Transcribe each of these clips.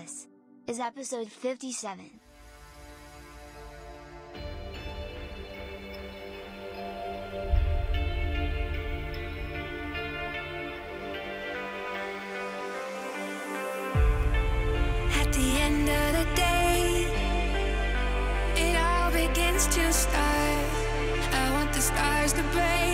This is episode 57. to start. I want the stars to break.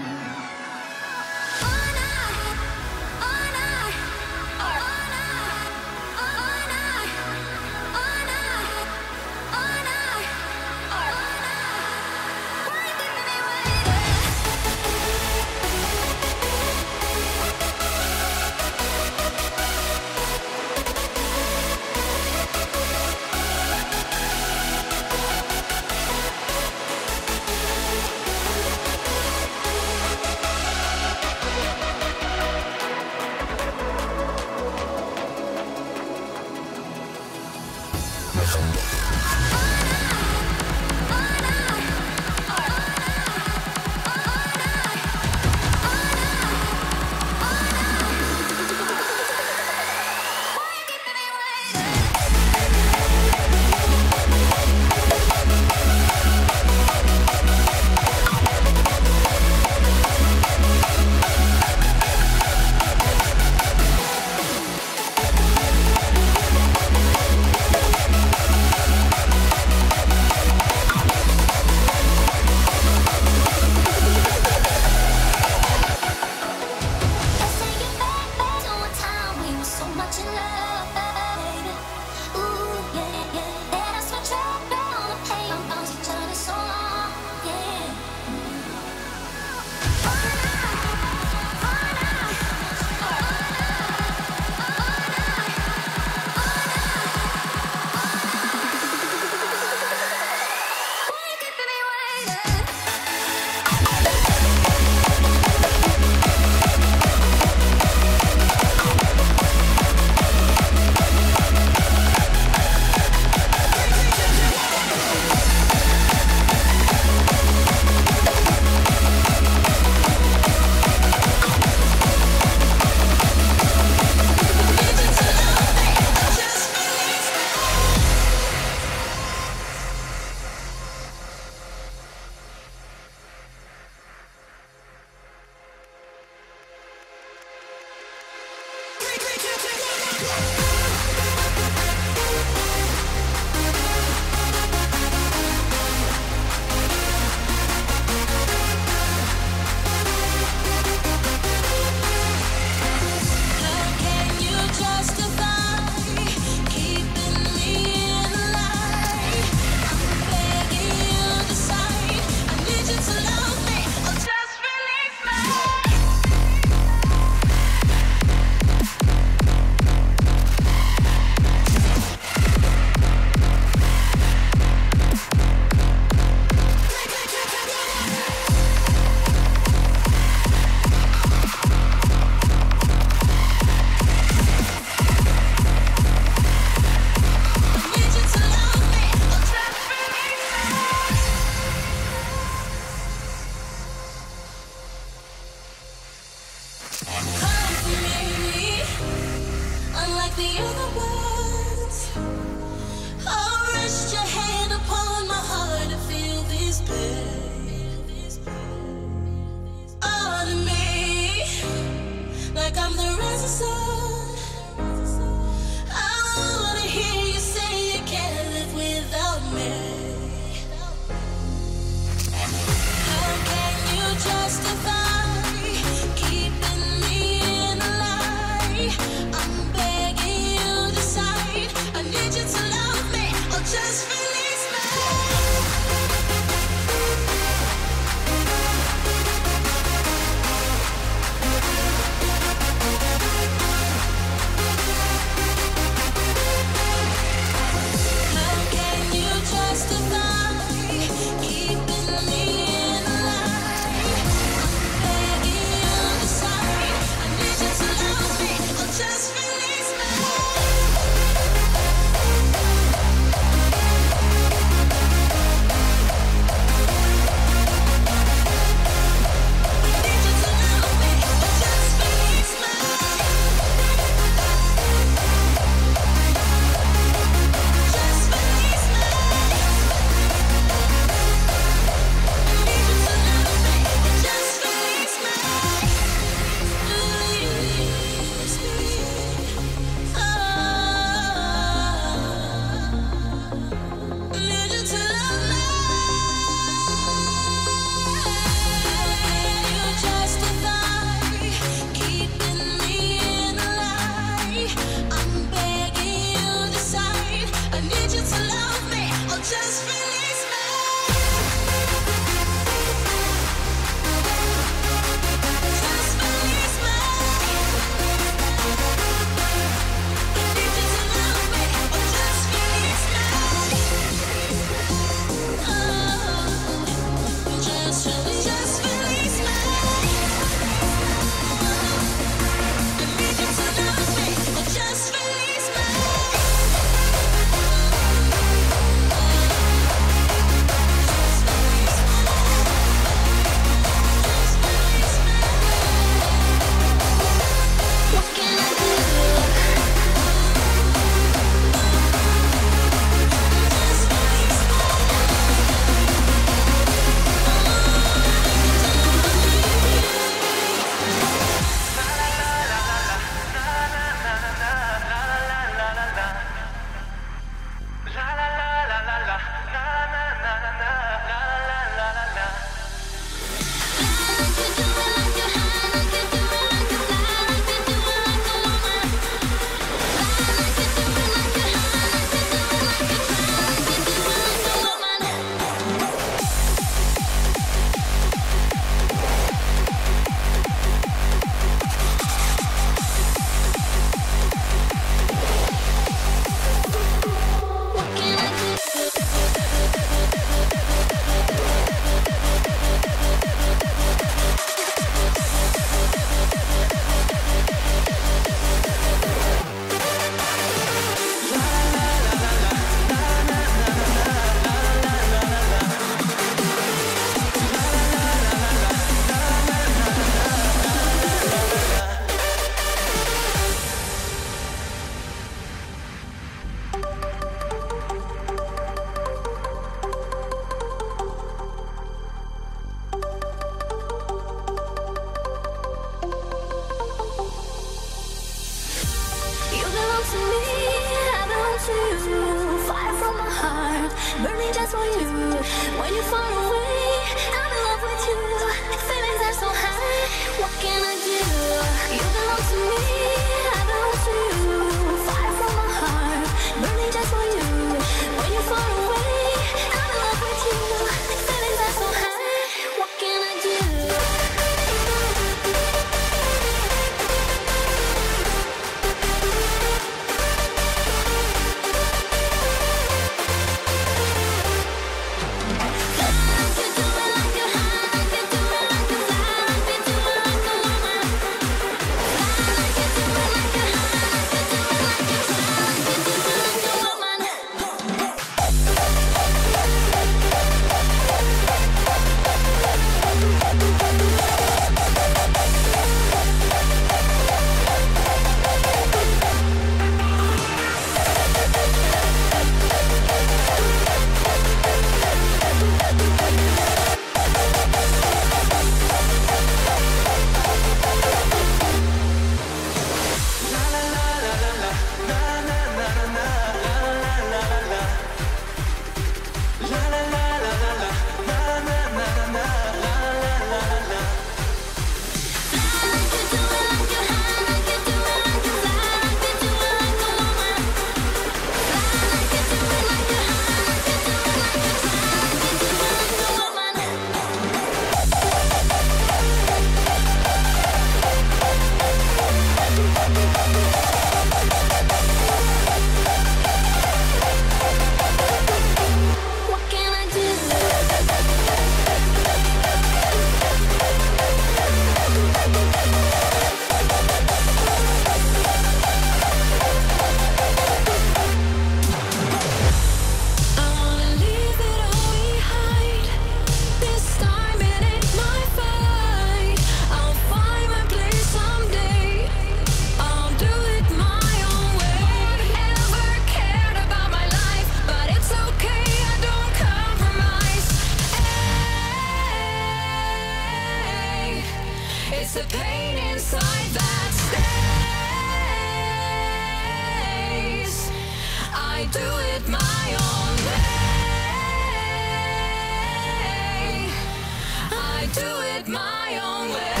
It my own way.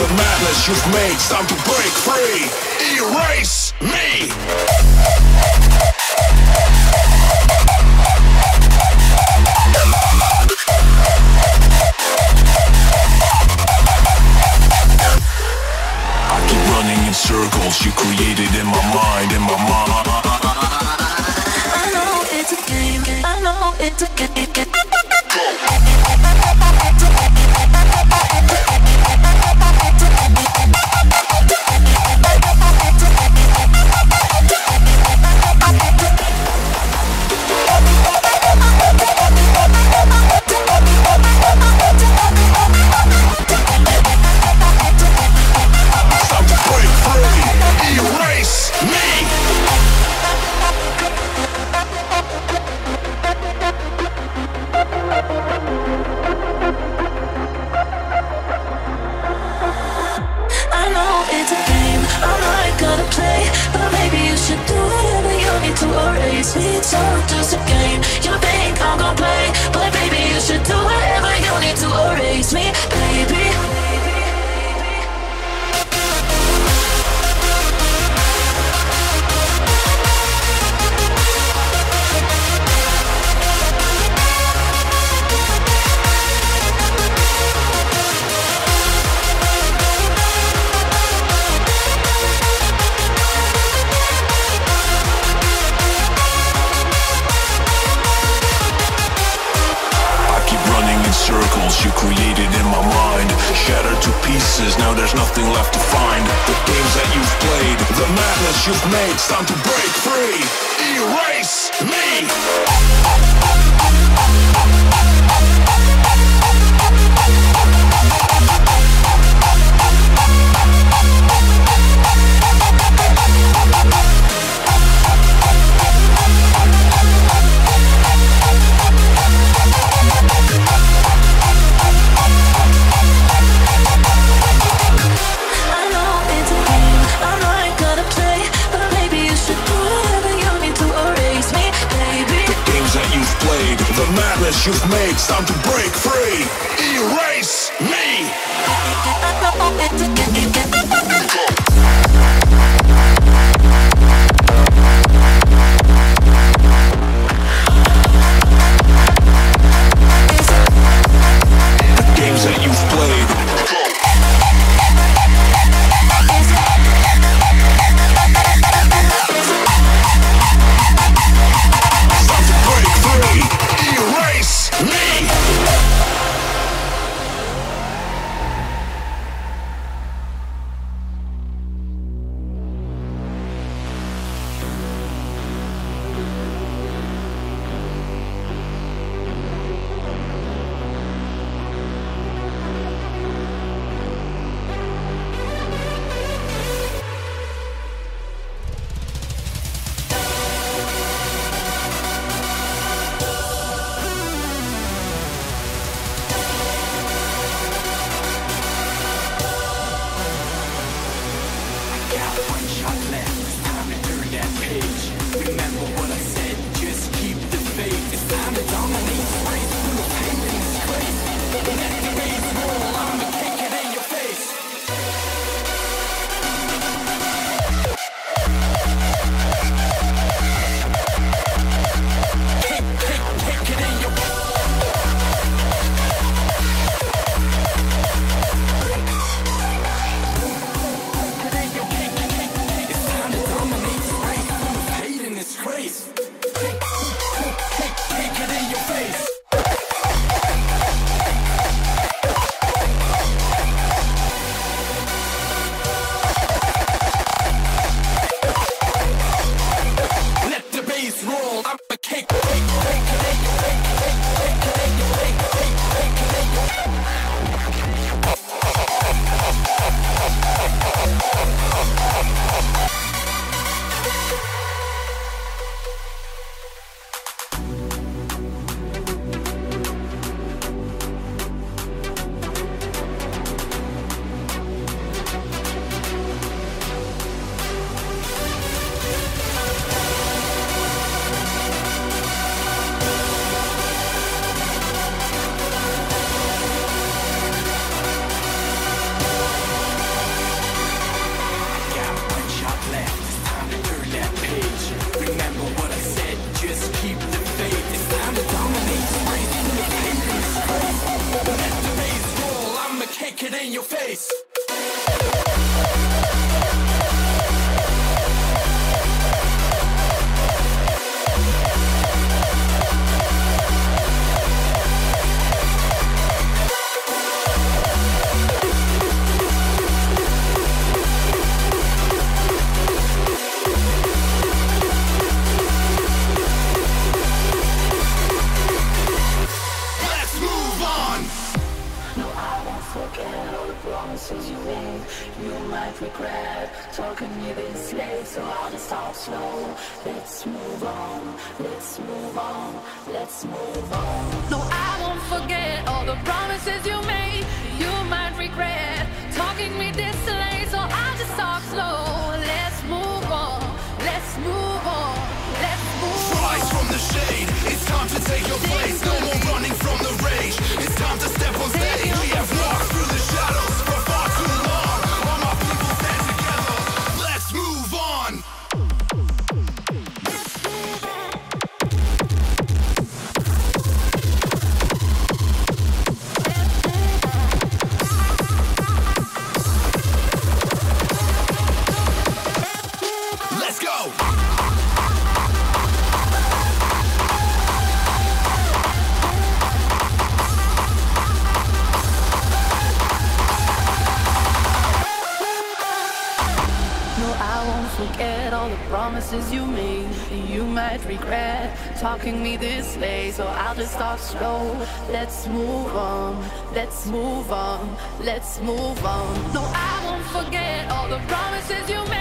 the madness you've made. Time to break free. Erase me. I keep running in circles you created in my mind, in my mind. I know it's a game, I know it's a game. you created in my mind. Shattered to pieces, now there's nothing left to find. The games that you've played, the madness you've made It's time to break free, erase me. you've made. It's time to break free. Erase me. Let's move on, let's move on, let's move on. No, I won't forget all the promises you made.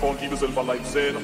contigo, se ele falar em cena,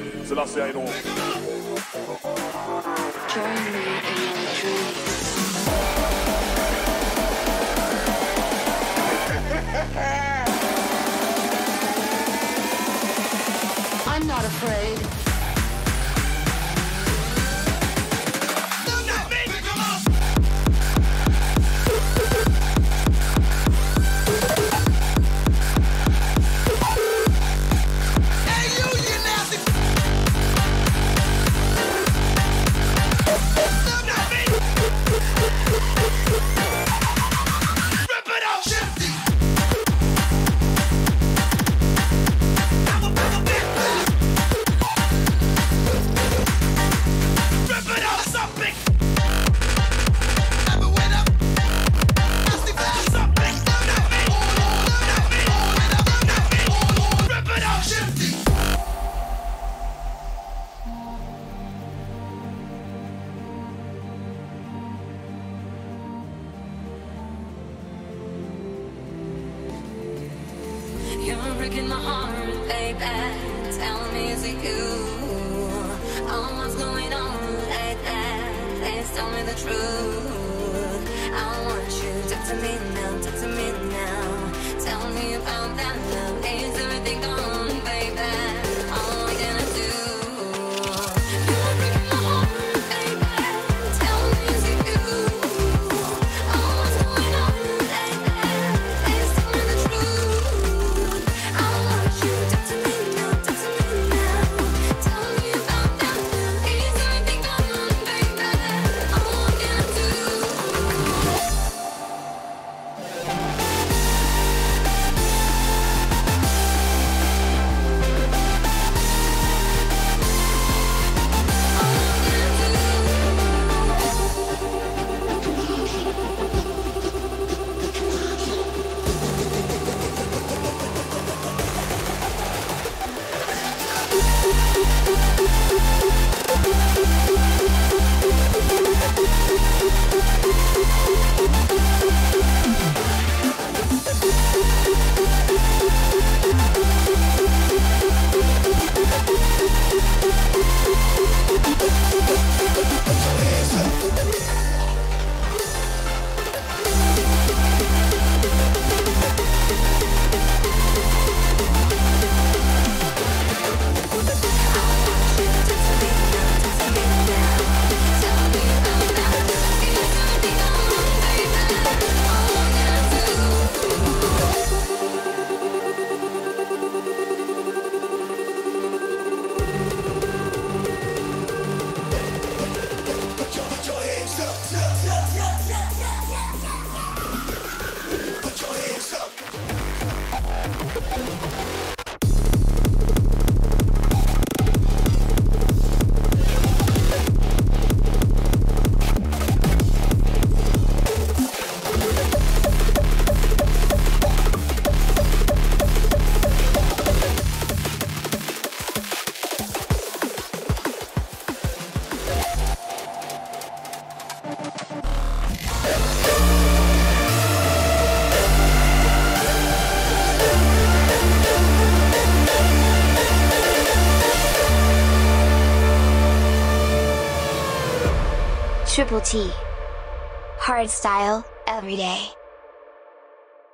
Triple T. Hardstyle, every day.